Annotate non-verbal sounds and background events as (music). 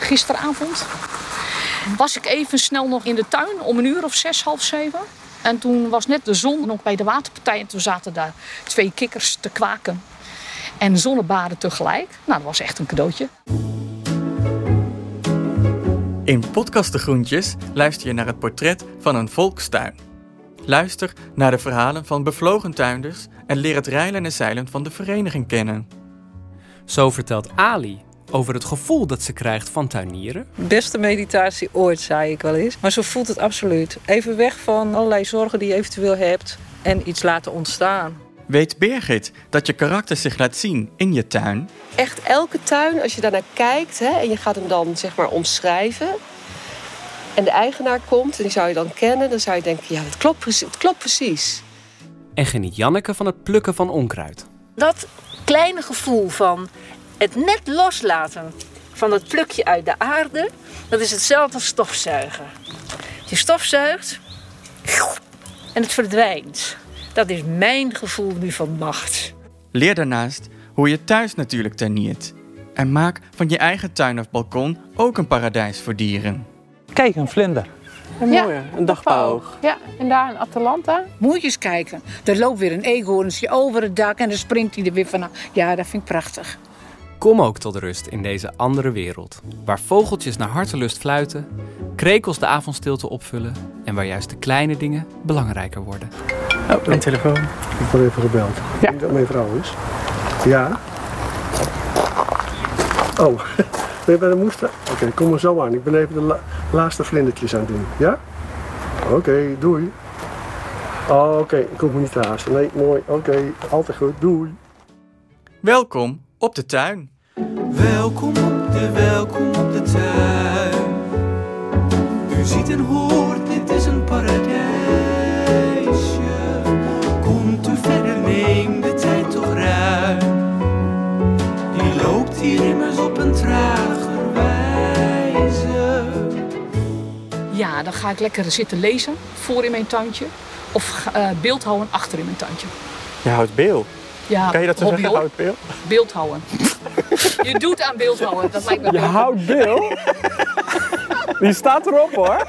Gisteravond was ik even snel nog in de tuin om een uur of zes, half zeven. En toen was net de zon nog bij de waterpartij. En toen zaten daar twee kikkers te kwaken. En zonnebaden tegelijk. Nou, dat was echt een cadeautje. In Podcast de Groentjes luister je naar het portret van een volkstuin. Luister naar de verhalen van bevlogen tuinders en leer het rijlen en zeilen van de vereniging kennen. Zo vertelt Ali over het gevoel dat ze krijgt van tuinieren. Beste meditatie ooit, zei ik wel eens. Maar zo voelt het absoluut. Even weg van allerlei zorgen die je eventueel hebt en iets laten ontstaan. Weet Birgit dat je karakter zich laat zien in je tuin? Echt elke tuin, als je daarnaar kijkt hè, en je gaat hem dan zeg maar omschrijven. En de eigenaar komt en die zou je dan kennen, dan zou je denken: ja, het klopt, precies- het klopt precies. En geniet Janneke van het plukken van onkruid. dat kleine gevoel van het net loslaten van dat plukje uit de aarde, dat is hetzelfde als stofzuigen. Je stofzuigt en het verdwijnt. Dat is mijn gevoel nu van macht. Leer daarnaast hoe je thuis natuurlijk tuiniert. En maak van je eigen tuin of balkon ook een paradijs voor dieren. Kijk, een vlinder. Een Ja, mooie, een dagpaal. Ja, en daar in Atalanta. Moet je eens kijken. Er loopt weer een eekhoornsje over het dak en dan springt hij er weer vanaf. Ja, dat vind ik prachtig. Kom ook tot rust in deze andere wereld, waar vogeltjes naar hartelust fluiten, krekels de avondstilte opvullen en waar juist de kleine dingen belangrijker worden. Oh, een telefoon. Ik word even gebeld. Ik denk dat mijn vrouw is. Ja? Oh, ben je bij de moester? Oké, kom maar zo aan. Ik ben even de la- laatste vlindertjes aan het doen. Ja? Oké, doei. Oh, Oké, ik hoef me niet te haasten. Nee, mooi. Oké, altijd goed. Doei. Welkom op de tuin. Welkom op de, welkom op de tuin. U ziet en hoort, dit is een paradijsje. Komt u verder, neem de tijd toch ruim. Die loopt hier immers op een trager wijze. Ja, dan ga ik lekker zitten lezen voor in mijn tuintje. Of eh beeldhouden achter in mijn tuintje. Je houdt beel. Ja, Kan je dat zo zeggen? Houdt beel? Beeldhouden. Je doet aan beeldhouden, dat lijkt me Je houdt beel? (laughs) Die staat erop hoor.